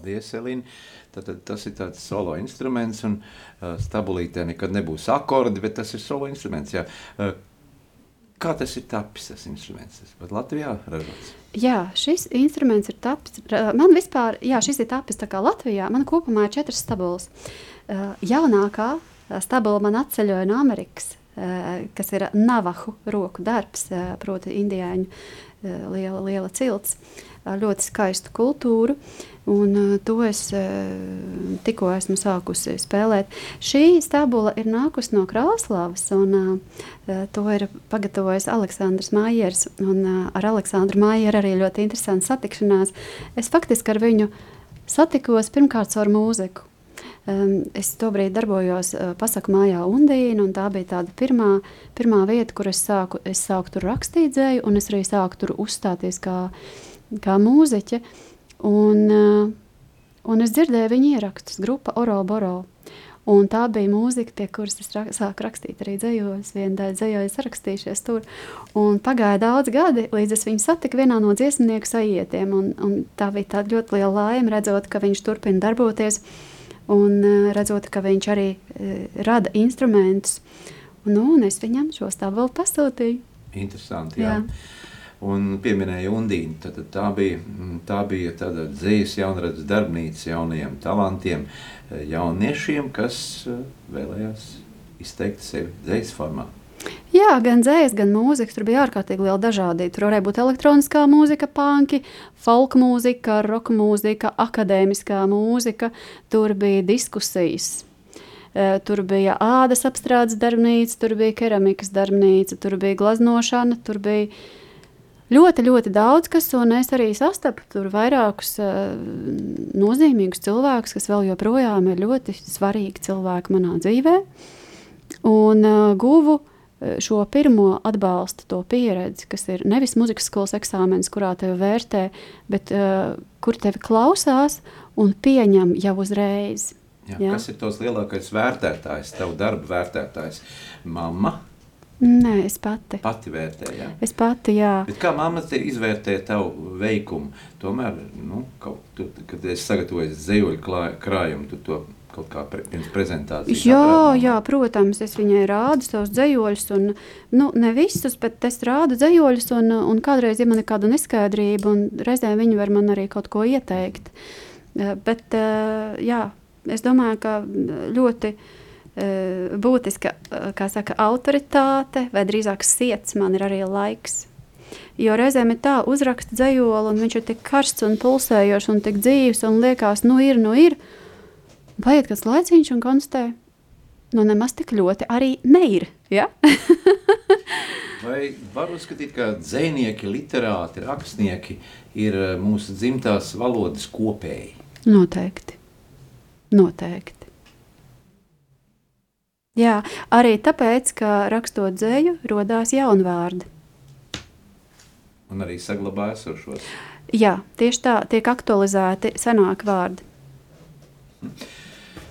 Paldies, Elīna. Tad, tad, tas ir tāds solo instruments, un uh, stabulītē nekad nebūs akordi, bet tas ir solo instruments. Jā. Uh, Kā tas ir tapis, tas instruments? Bet Latvijā ražots? Jā, šis instruments ir tapis. Man vispār, jā, šis ir tapis tā kā Latvijā. Man kopumā ir četras stabulas. Uh, jaunākā stabula man atceļoja no Amerikas, uh, kas ir navahu roku darbs, uh, proti indiāņu uh, liela, liela cilts. Ar ļoti skaistu kultūru. Uh, Un, uh, to es uh, tikko esmu sākusi spēlēt. Šī stabula ir nākusi no Krāslavas, un uh, to ir pagatavojis Aleksandrs Mājers. Ar Aleksandru Mājeru arī ļoti interesanti satikšanās. Es faktiski ar viņu satikos pirmkārt caur mūziku. Es tobrīd darbojos pasaku mājā Undīna, un tā bija tāda pirmā, pirmā vieta, kur es sāku, es sāku tur rakstīt dzēju, un es arī sāku tur uzstāties kā, kā mūziķe. Uh, Un, uh, un es dzirdēju viņa ierakstus, grupa Oro Boro. Un tā bija mūzika, pie kuras es rak sāku rakstīt arī dzējos. Vienu daļu dzējoju sarakstījušies tur. Un pagāja daudz gadi, līdz es viņu satiku vienā no dziesmnieku sajietiem. Un, un tā bija tāda ļoti liela laime redzot, ka viņš turpina darboties. Un uh, redzot, ka viņš arī uh, rada instrumentus. Un, nu, un es viņam šo stāvu vēl pasūtīju. Interesanti, jā. jā un pieminēja Undīnu. Tad, tā bija, tā bija tāda dzīves jaunradas darbnīca jaunajiem talantiem, jauniešiem, kas eh, vēlējās izteikt sevi dzīves formā. Jā, gan dzējas, gan mūzika. Tur bija ārkārtīgi liela dažādība. Tur varēja būt elektroniskā mūzika, punki, folk mūzika, roka mūzika, akadēmiskā mūzika. Tur bija diskusijas. Eh, tur bija ādas apstrādes darbnīca, tur bija keramikas darbnīca, tur bija glaznošana, tur bija ļoti, ļoti daudz kas, un es arī sastapu tur vairākus uh, nozīmīgus cilvēkus, kas vēl joprojām ir ļoti svarīgi cilvēki manā dzīvē. Un uh, guvu uh, šo pirmo atbalstu, to pieredzi, kas ir nevis muzikas skolas eksāmenis, kurā tevi vērtē, bet uh, kur tevi klausās un pieņem jau uzreiz. Jā, jā. Kas ir tos lielākais vērtētājs, tavu darbu vērtētājs? Mamma, Nē, es pati. Pati vērtēju. Jā. Es pati, jā. Bet kā mamma izvērtē tavu veikumu? Tomēr, nu, kaut, tu, kad es sagatavoju zejoļu krājumu, tu to kaut kā pre, pirms prezentācijas. Jā, aprādām. jā, protams, es viņai rādu savus dzējoļus, un nu, ne visus, bet es rādu dzējoļus, un, un kādreiz, ja man ir kāda neskaidrība, un reizēm viņi var man arī kaut ko ieteikt. Eh, bet, eh, jā, es domāju, ka ļoti būtiska eh, saka, autoritāte, vai drīzāk sirds man ir arī laiks. Jo reizēm ir tā, uzraksta dzējoli, un viņš ir tik karsts un pulsējošs un tik dzīves, un liekas, nu ir, nu ir. Paiet kāds laiciņš un konstatē, nu nemaz tik ļoti arī neir. Ja? Vai var uzskatīt, ka dzēnieki, literāti, rakstnieki ir eh, mūsu dzimtās valodas kopēji? Noteikti. Noteikti. Jā, arī tāpēc, ka rakstot dzēju, radās jauni vārdi. Un arī saglabājas esošos. Jā, tieši tā, tiek aktualizēti senāki vārdi.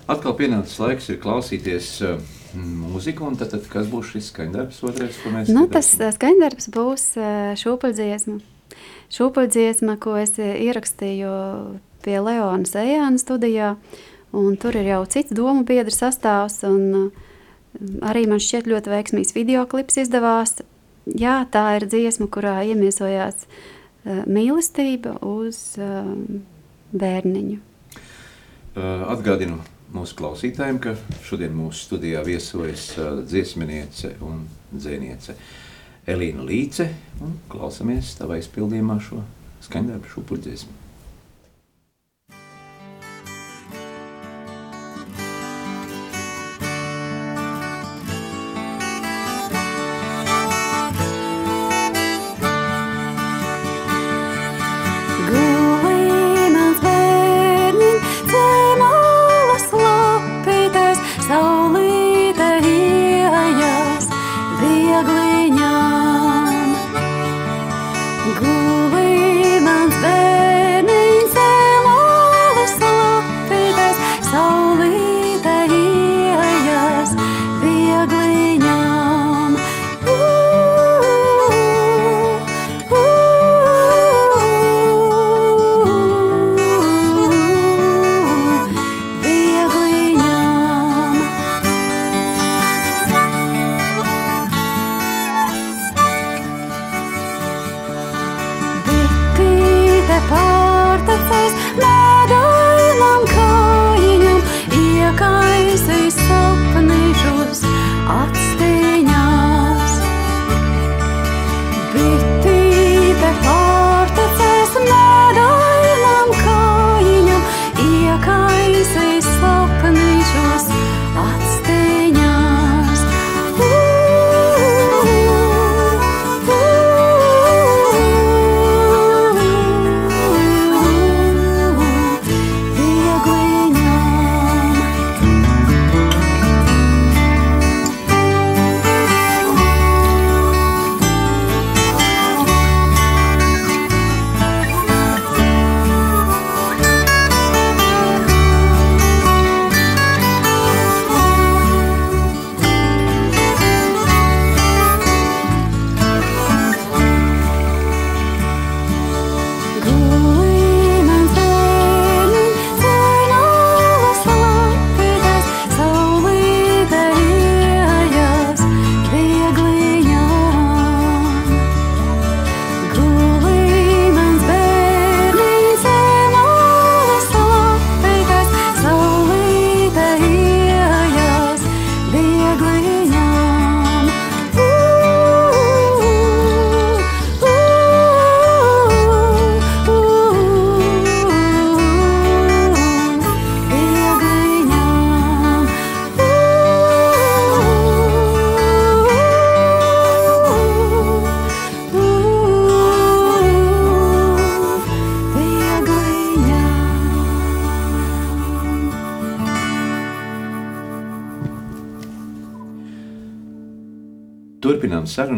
Atkal pienācis laiks ir klausīties uh, mūziku, un tad, tad kas būs šis skaņdarbs otrais, ko mēs Nu, tas uh, skaņdarbs būs uh, šūpuļdziesma. Šūpuļdziesma, ko es ierakstīju pie Leonas Ejāna studijā, un tur ir jau cits domu biedru sastāvs, un uh, arī man šķiet ļoti veiksmīgs videoklips izdevās. Jā, tā ir dziesma, kurā iemiesojās uh, mīlestība uz uh, bērniņu. Uh, atgādinu mūsu klausītājiem, ka šodien mūsu studijā viesojas dziesminiece un dzēniece Elīna Līce. Un klausamies tavā izpildījumā šo skaņdarbu šūpuļdziesmu.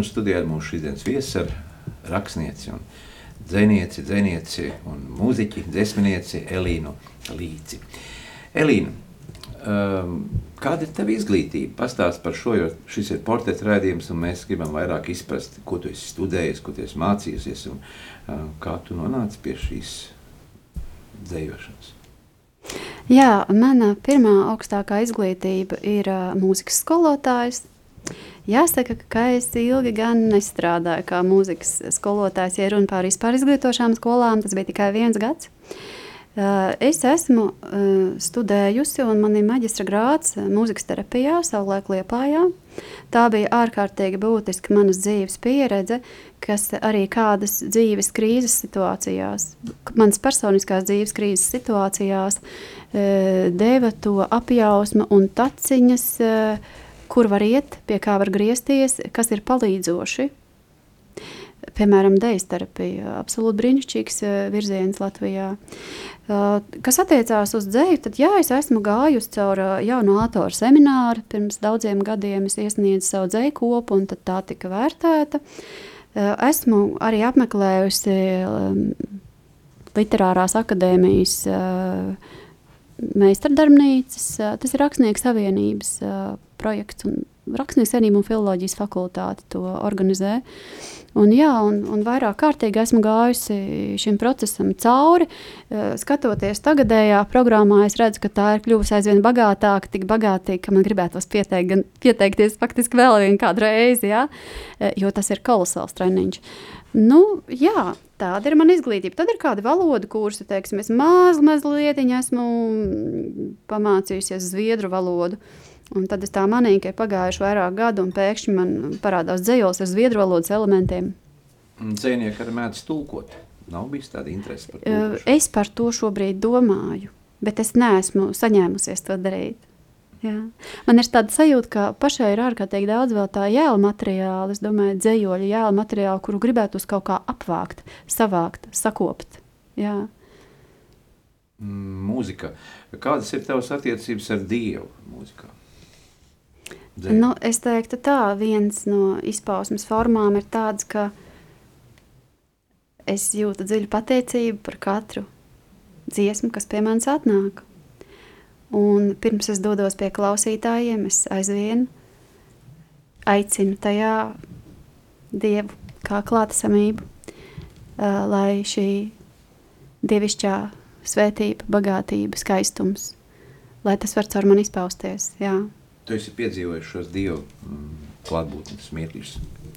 Sarunu studijā mūsu šīsdienas viesu ar rakstnieci un dzēnieci, dzēnieci un mūziķi, dzesminieci Elīnu Līci. Elīna, um, kāda ir tava izglītība? Pastāst par šo, jo šis ir portrets rādījums un mēs gribam vairāk izprast, ko tu esi studējis, ko tu esi mācījusies un uh, kā tu nonāci pie šīs dzējošanas. Jā, mana pirmā augstākā izglītība ir uh, mūzikas skolotājs. Jāsaka, ka es ilgi gan nestrādāju kā mūzikas skolotājs. Ja runa par vispār izglītošām skolām, tas bija tikai viens gads. Uh, Es esmu uh, studējusi, un man ir maģistra grāts mūzikas terapijā, savulaik Liepājā. Tā bija ārkārtīgi būtiska manas dzīves pieredze, kas arī kādas dzīves krīzes situācijās, manas personiskās dzīves krīzes situācijās, eh, deva to apjausmu un taciņas, eh, kur var iet, pie kā var griezties, kas ir palīdzoši Piemēram, dejas terapija. Absolūti brīnišķīgs virziens Latvijā. Kas attiecās uz dzēju, tad jā, es esmu gājusi caur jaunu autoru semināru. Pirms daudziem gadiem es iesniedzu savu dzēju kopu, un tā tika vērtēta. Esmu arī apmeklējusi Literārās akadēmijas meistardarbnīcas. Tas ir Rakstnieku savienības projekts un Rakstnieku savienība un filoloģijas fakultāte to organizē. Un, jā, un, un vairāk kārtīgi esmu gājusi šim procesam cauri. Skatoties tagadējā programmā, es redzu, ka tā ir kļuvusi aizvien bagātāka, tik bagātīga, ka man gribētos pieteikt, gan, pieteikties faktiski vēl vienu reizi, jā, jo tas ir kolosāls treniņš. Nu, jā, tāda ir mana izglītība. Tad ir kāda valoda kursa, teiksim, es maz, mazliet esmu pamācījusies zviedru valodu. Un tad es tā manīju, ka ir pagājuši vairāk gadu, un pēkšņi man parādās dzējos ar zviedru valodas elementiem. Dzēnieki arī mēdz tulkot. Nav bijis tāda interese par to. Es par to šobrīd domāju, bet es neesmu saņēmusies to darīt. Jā. Man ir tāda sajūta, ka pašai ir ārkārtīgi daudz vēl tā jēla materiāla, es domāju, dzējoļu jēla materiālu, kuru gribētu uz kaut kā apvākt, savākt, sakopt. Jā. Mūzika. Kādas ir tavas attiecības ar Dievu mūzikā? Dzēju. Nu, es teiktu, tā viens no izpausmes formām ir tāds, ka es jūtu dziļu pateicību par katru dziesmu, kas pie manis atnāk. Un pirms es dodos pie klausītājiem, es aizvien aicinu tajā dievu kā klātesamību, lai šī dievišķā svētība, bagātība, skaistums, lai tas var caur mani izpausties. Jā. Tu esi piedzīvojis šos dievu mm, klātbūtnes mirkļus.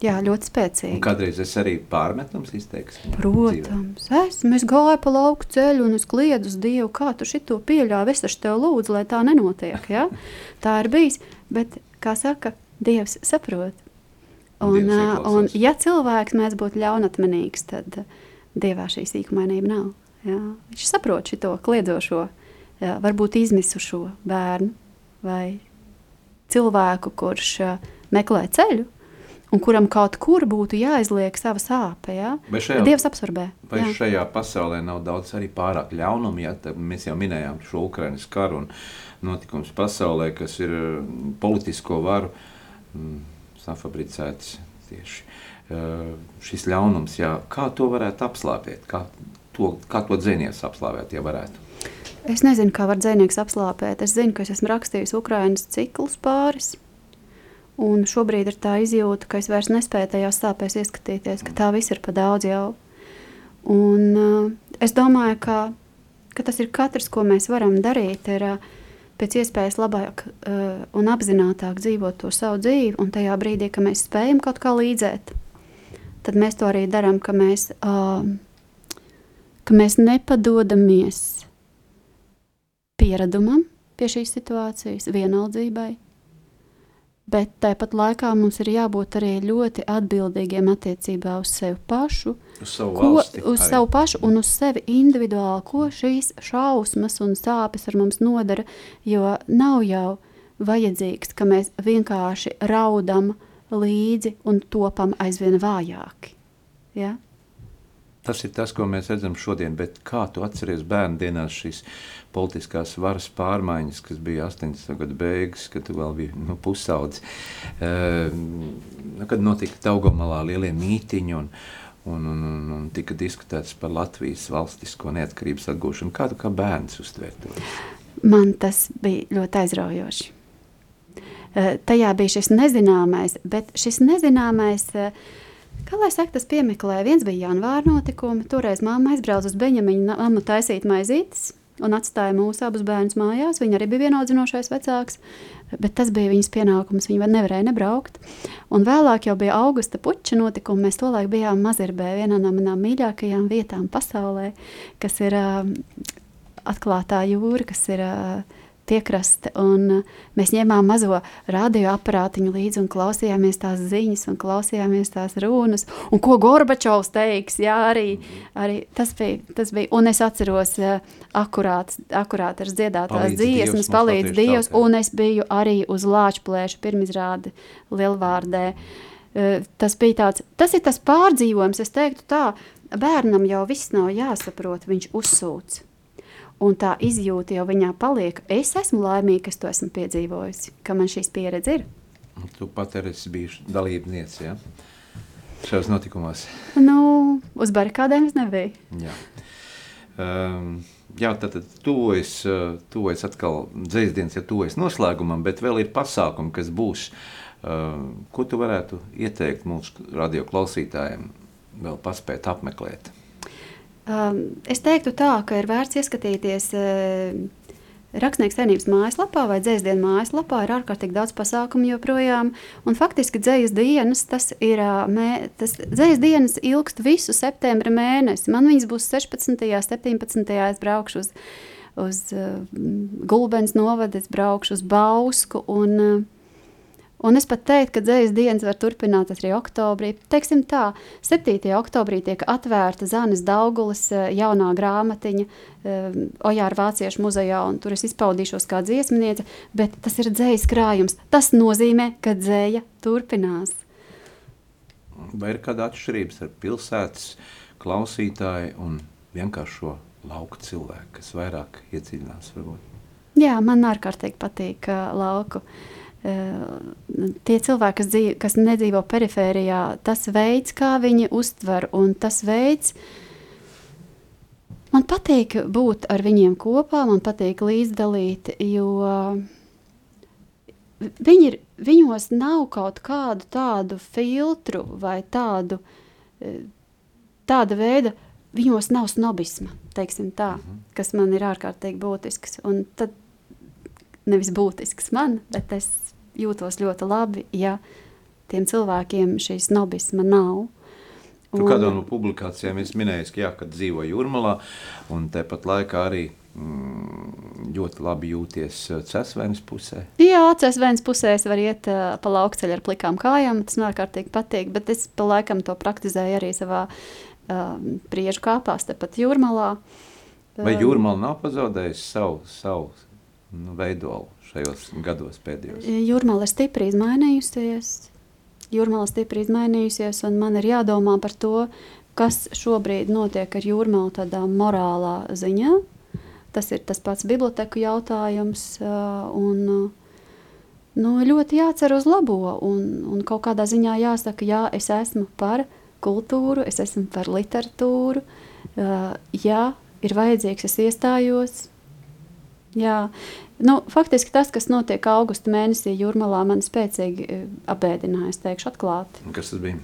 Jā, ļoti spēcīgi. Un kādreiz es arī pārmetums izteikšu. Protams, esmu. Es gāju pa lauku ceļu un es kliedu uz Dievu, kā tu šito pieļāvi. Es taču tev lūdzu, lai tā nenotiek. Ja? tā ir bijis. Bet, kā saka, Dievs saprot. Un, Dievs un ja cilvēks mēs būtu ļaunatmenīgs, tad Dievā šī sīkumainība nav. Ja? Viņš saprot šo kliedzošo, ja? varbūt izmisušo bērnu vai cilvēku, kurš meklē ceļu un kuram kaut kur būtu jāizliek sava sāpe. Ja? Vai šajā, Dievs absorbē. Vai jā. šajā pasaulē nav daudz arī pārāk ļaunumu? Ja? Tad mēs jau minējām šo Ukraiņas karu un notikums pasaulē, kas ir mm, politisko varu mm, safabricēts tieši uh, šis ļaunums. Jā. Kā to varētu apslāpēt? Kā to, kā to dzēnieks apslāpēt, ja varētu? Es nezinu, kā var dzēnieks apslāpēt. Es zinu, ka es esmu rakstījis Ukraiņas ciklus pāris Un šobrīd ir tā izjūta, ka es vairs nespēju tajās sāpēs ieskatīties, ka tā viss ir pa daudz jau. Un, uh, es domāju, ka, ka tas ir katrs, ko mēs varam darīt, ir uh, pēc iespējas labāk uh, un apzinātāk dzīvot to savu dzīvi. Un tajā brīdī, kad mēs spējam kaut kā līdzēt, tad mēs to arī darām, ka mēs, uh, ka mēs nepadodamies pieredumam pie šīs situācijas, vienaldzībai Bet tāpat laikā mums ir jābūt arī ļoti atbildīgiem attiecībā uz sevi pašu, uz savu, ko, valsti, uz arī. savu pašu un uz sevi individuāli, ko šīs šausmas un sāpes ar mums nodara. Jo nav jau vajadzīgs, ka mēs vienkārši raudam līdzi un topam aizvien vājāki. Ja? Tas ir tas, ko mēs redzam šodien, bet kā tu atceries bērnu dienās šīs politiskās varas pārmaiņas, kas bija 80. gadu beigas, kad tu vēl biji nu, pusaudzis, uh, kad notika Taugomalā lielie mītiņi un, un, un, un, un tika diskutēts par Latvijas valstisko neatkarības atgūšanu. Kā tu kā bērns uztver to? Man tas bija ļoti aizraujoši. Uh, tajā bija šis nezināmais, bet šis nezināmais uh, Kā lai saka, tas piemeklēja, viens bija janvāra notikumi, toreiz mamma aizbrauca uz Beņamiņu namu taisīt maizītes un atstāja mūsu abus bērnus mājās. Viņa arī bija vienaudzinošais vecāks, bet tas bija viņas pienākums. Viņa nevarēja nebraukt. Un vēlāk jau bija augusta puča notikumi. Mēs tolaik bijām Mazirbē, vienā no manām mīļākajām vietām pasaulē, kas ir uh, atklātā jūra, kas ir uh, piekraste. Un uh, mēs ņēmām mazo radioaparātiņu līdzi un klausījāmies tās ziņas, un klausījāmies tās runas. Un ko Gorbačovs teiks? Jā, arī, arī tas, bija, tas bija. Un es atceros, uh, akurāt, akurāt ar dziedātās dziesmas, palīdz Dievs. Un es biju arī uz Lāčplēša pirmizrādi Lielvārdē. Tas bija tāds, tas ir tas pārdzīvojums, es teiktu tā, bērnam jau viss nav jāsaprot, viņš uzsūc. Un tā izjūta jau viņā paliek. Es esmu laimīga, ka to esmu piedzīvojusi, ka man šīs pieredze ir. Tu pat esi bijusi dalībniece ja? šajos notikumos. Nu, uz barikādēm es nebiju. Jā. Um, jā, tad, tad tuvojas, tuvojas atkal dzēsdienas, ja tuvojas noslēgumam, bet vēl ir pasākumi, kas būs. Uh, ko tu varētu ieteikt mūsu radio klausītājiem vēl paspēt apmeklēt? Um, es teiktu tā, ka ir vērts ieskatīties uh, Rakstnieks saimnības mājaslapā vai dzēsdienas mājaslapā ir ārkārtīgi daudz pasākumu joprojām. Un faktiski dzējas dienas, tas ir, mē, tas dzējas dienas ilgst visu septembra mēnesi. Man viņas būs 16. un 17. es braukšu uz, uz uh, Gulbens novadu, es braukšu uz Bausku un uh, Un es pat teiktu, ka dzējas dienas var turpināties arī oktobrī. Teiksim tā, 7. oktobrī tiek atvērta Zanes Daugulas eh, jaunā grāmatiņa um, Ojāra Vāciešu muzejā, un tur es izpaudīšos kā dziesmniece, bet tas ir dzējas krājums. Tas nozīmē, ka dzēja turpinās. Vai ir kāda atšķirības ar pilsētas klausītāju un vienkāršo lauku cilvēku, kas vairāk iedziļinās varbūt? Jā, man ārkārtīgi patīk uh, lauku. Uh, tie cilvēki, kas, dzīvo, kas nedzīvo perifērijā, tas veids, kā viņi uztver, un tas veids, man patīk būt ar viņiem kopā, man patīk līdzdalīt, jo viņi ir, viņos nav kaut kādu tādu filtru vai tādu, tāda veida, viņos nav snobisma, teiksim tā, mhm. kas man ir ārkārtīgi būtisks, un tad nevis būtisks man, bet es jūtos ļoti labi, ja tiem cilvēkiem šīs nobisma nav. Un... Tu kādā no publikācijām esi minējis, ka, jā, kad dzīvo Jurmalā, un tepat laikā arī mm, ļoti labi jūties uh, Cesvēnas pusē. Jā, Cesvēnas pusē es varu iet uh, pa laukceļu ar plikām kājām, tas man ārkārtīgi patīk, bet es pa laikam to praktizēju arī savā uh, priežu kāpās, tepat Jurmalā. Vai um, Jūrmala nav pazaudējusi savu, savu nu, veidolu? Šajos gados pēdējos? Jūrmāla ir stipri izmainījusies. Jūrmāla stipri izmainījusies, un man ir jādomā par to, kas šobrīd notiek ar jūrmālu tādā morālā ziņā. Tas ir tas pats biblioteku jautājums, un nu, ļoti jācer uz labo, un, un kaut kādā ziņā jāsaka, jā, es esmu par kultūru, es esmu par literatūru, ja ir vajadzīgs, es iestājos, Jā, nu, faktiski tas, kas notiek augusta mēnesī Jūrmalā, man spēcīgi e, apbēdināja, es teikšu atklāti. Kas tas bija?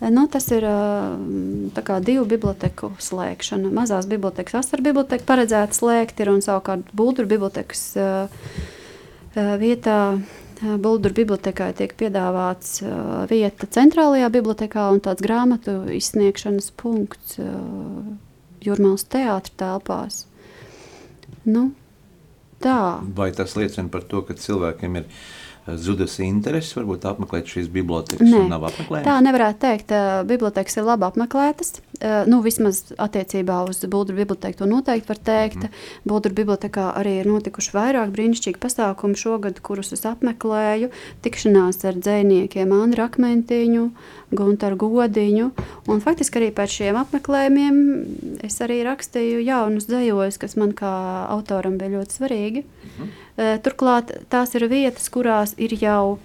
E, nu, tas ir e, kā, divu biblioteku slēgšana. Mazās bibliotekas, asaru biblioteka paredzēta slēgt ir un savukārt Bulduru bibliotekas vietā Bulduru bibliotekai tiek piedāvāts vieta centrālajā bibliotekā un tāds grāmatu izsniegšanas punkts Jurmālas teātra telpās. Nu, Tā. Vai tas liecina par to, ka cilvēkiem ir zudusi interese, varbūt apmeklēt šīs bibliotekas? Nē, tā nevarētu teikt. Bibliotekas ir labi apmeklētas. Eh, nu, vismaz attiecībā uz Bulgāru biblioteku to noteikti var teikt. Mm. Bulgāru bibliotekā arī ir notikuši vairāk brīnišķīgi pasākumi šogad, kurus es apmeklēju. Tikšanās ar dziniekiem Andru Akmentiņu, Gunteru Godiņu. Un faktiski arī pēc šiem apmeklējumiem es arī rakstīju jaunus dzējojus, kas man kā autoram bija ļoti svarīgi. Mm. Turklāt tās ir vietas, kurās ir jau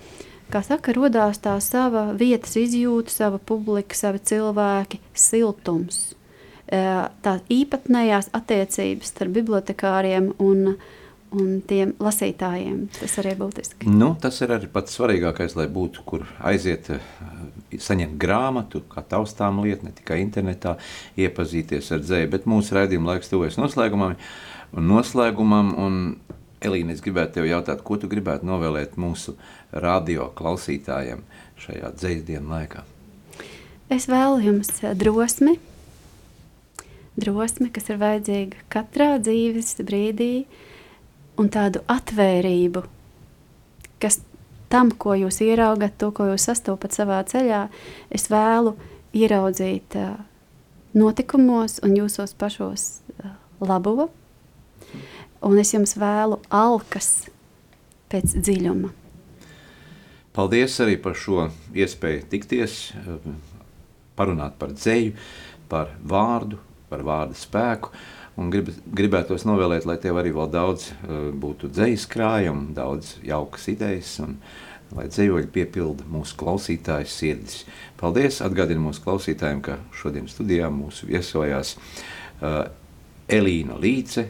kā saka, radās tā sava vietas izjūta, sava publika, savi cilvēki, siltums. Tā īpatnējās attiecības starp bibliotekāriem un, un tiem lasītājiem. Tas arī ir būtiski. Nu, tas ir arī pats svarīgākais, lai būtu, kur aiziet, saņemt grāmatu, kā taustām lietu, ne tikai internetā, iepazīties ar dzēju. Bet mūsu raidījuma laiks tuvojas noslēgumam. Un noslēgumam un Elīna, es gribētu tev jautāt, ko tu gribētu novēlēt mūsu radio klausītājiem šajā dzīsdienu laikā? Es vēlu jums eh, drosmi, drosmi, kas ir vajadzīga katrā dzīves brīdī, un tādu atvērību, kas tam, ko jūs ieraugat, to, ko jūs sastopat savā ceļā, es vēlu ieraudzīt uh, notikumos un jūsos pašos uh, labo, un es jums vēlu alkas pēc dziļuma. Paldies arī par šo iespēju tikties, parunāt par dzēju, par vārdu, par vārdu spēku. Un grib, gribētos novēlēt, lai tev arī vēl daudz uh, būtu dzīslis krājumi, daudz jaukas idejas, un lai dzīvoļi piepilda mūsu klausītāju sirdis. Paldies! Atgādinu mūsu klausītājiem, ka šodien studijā mūsu viesojās uh, Elīna Līce,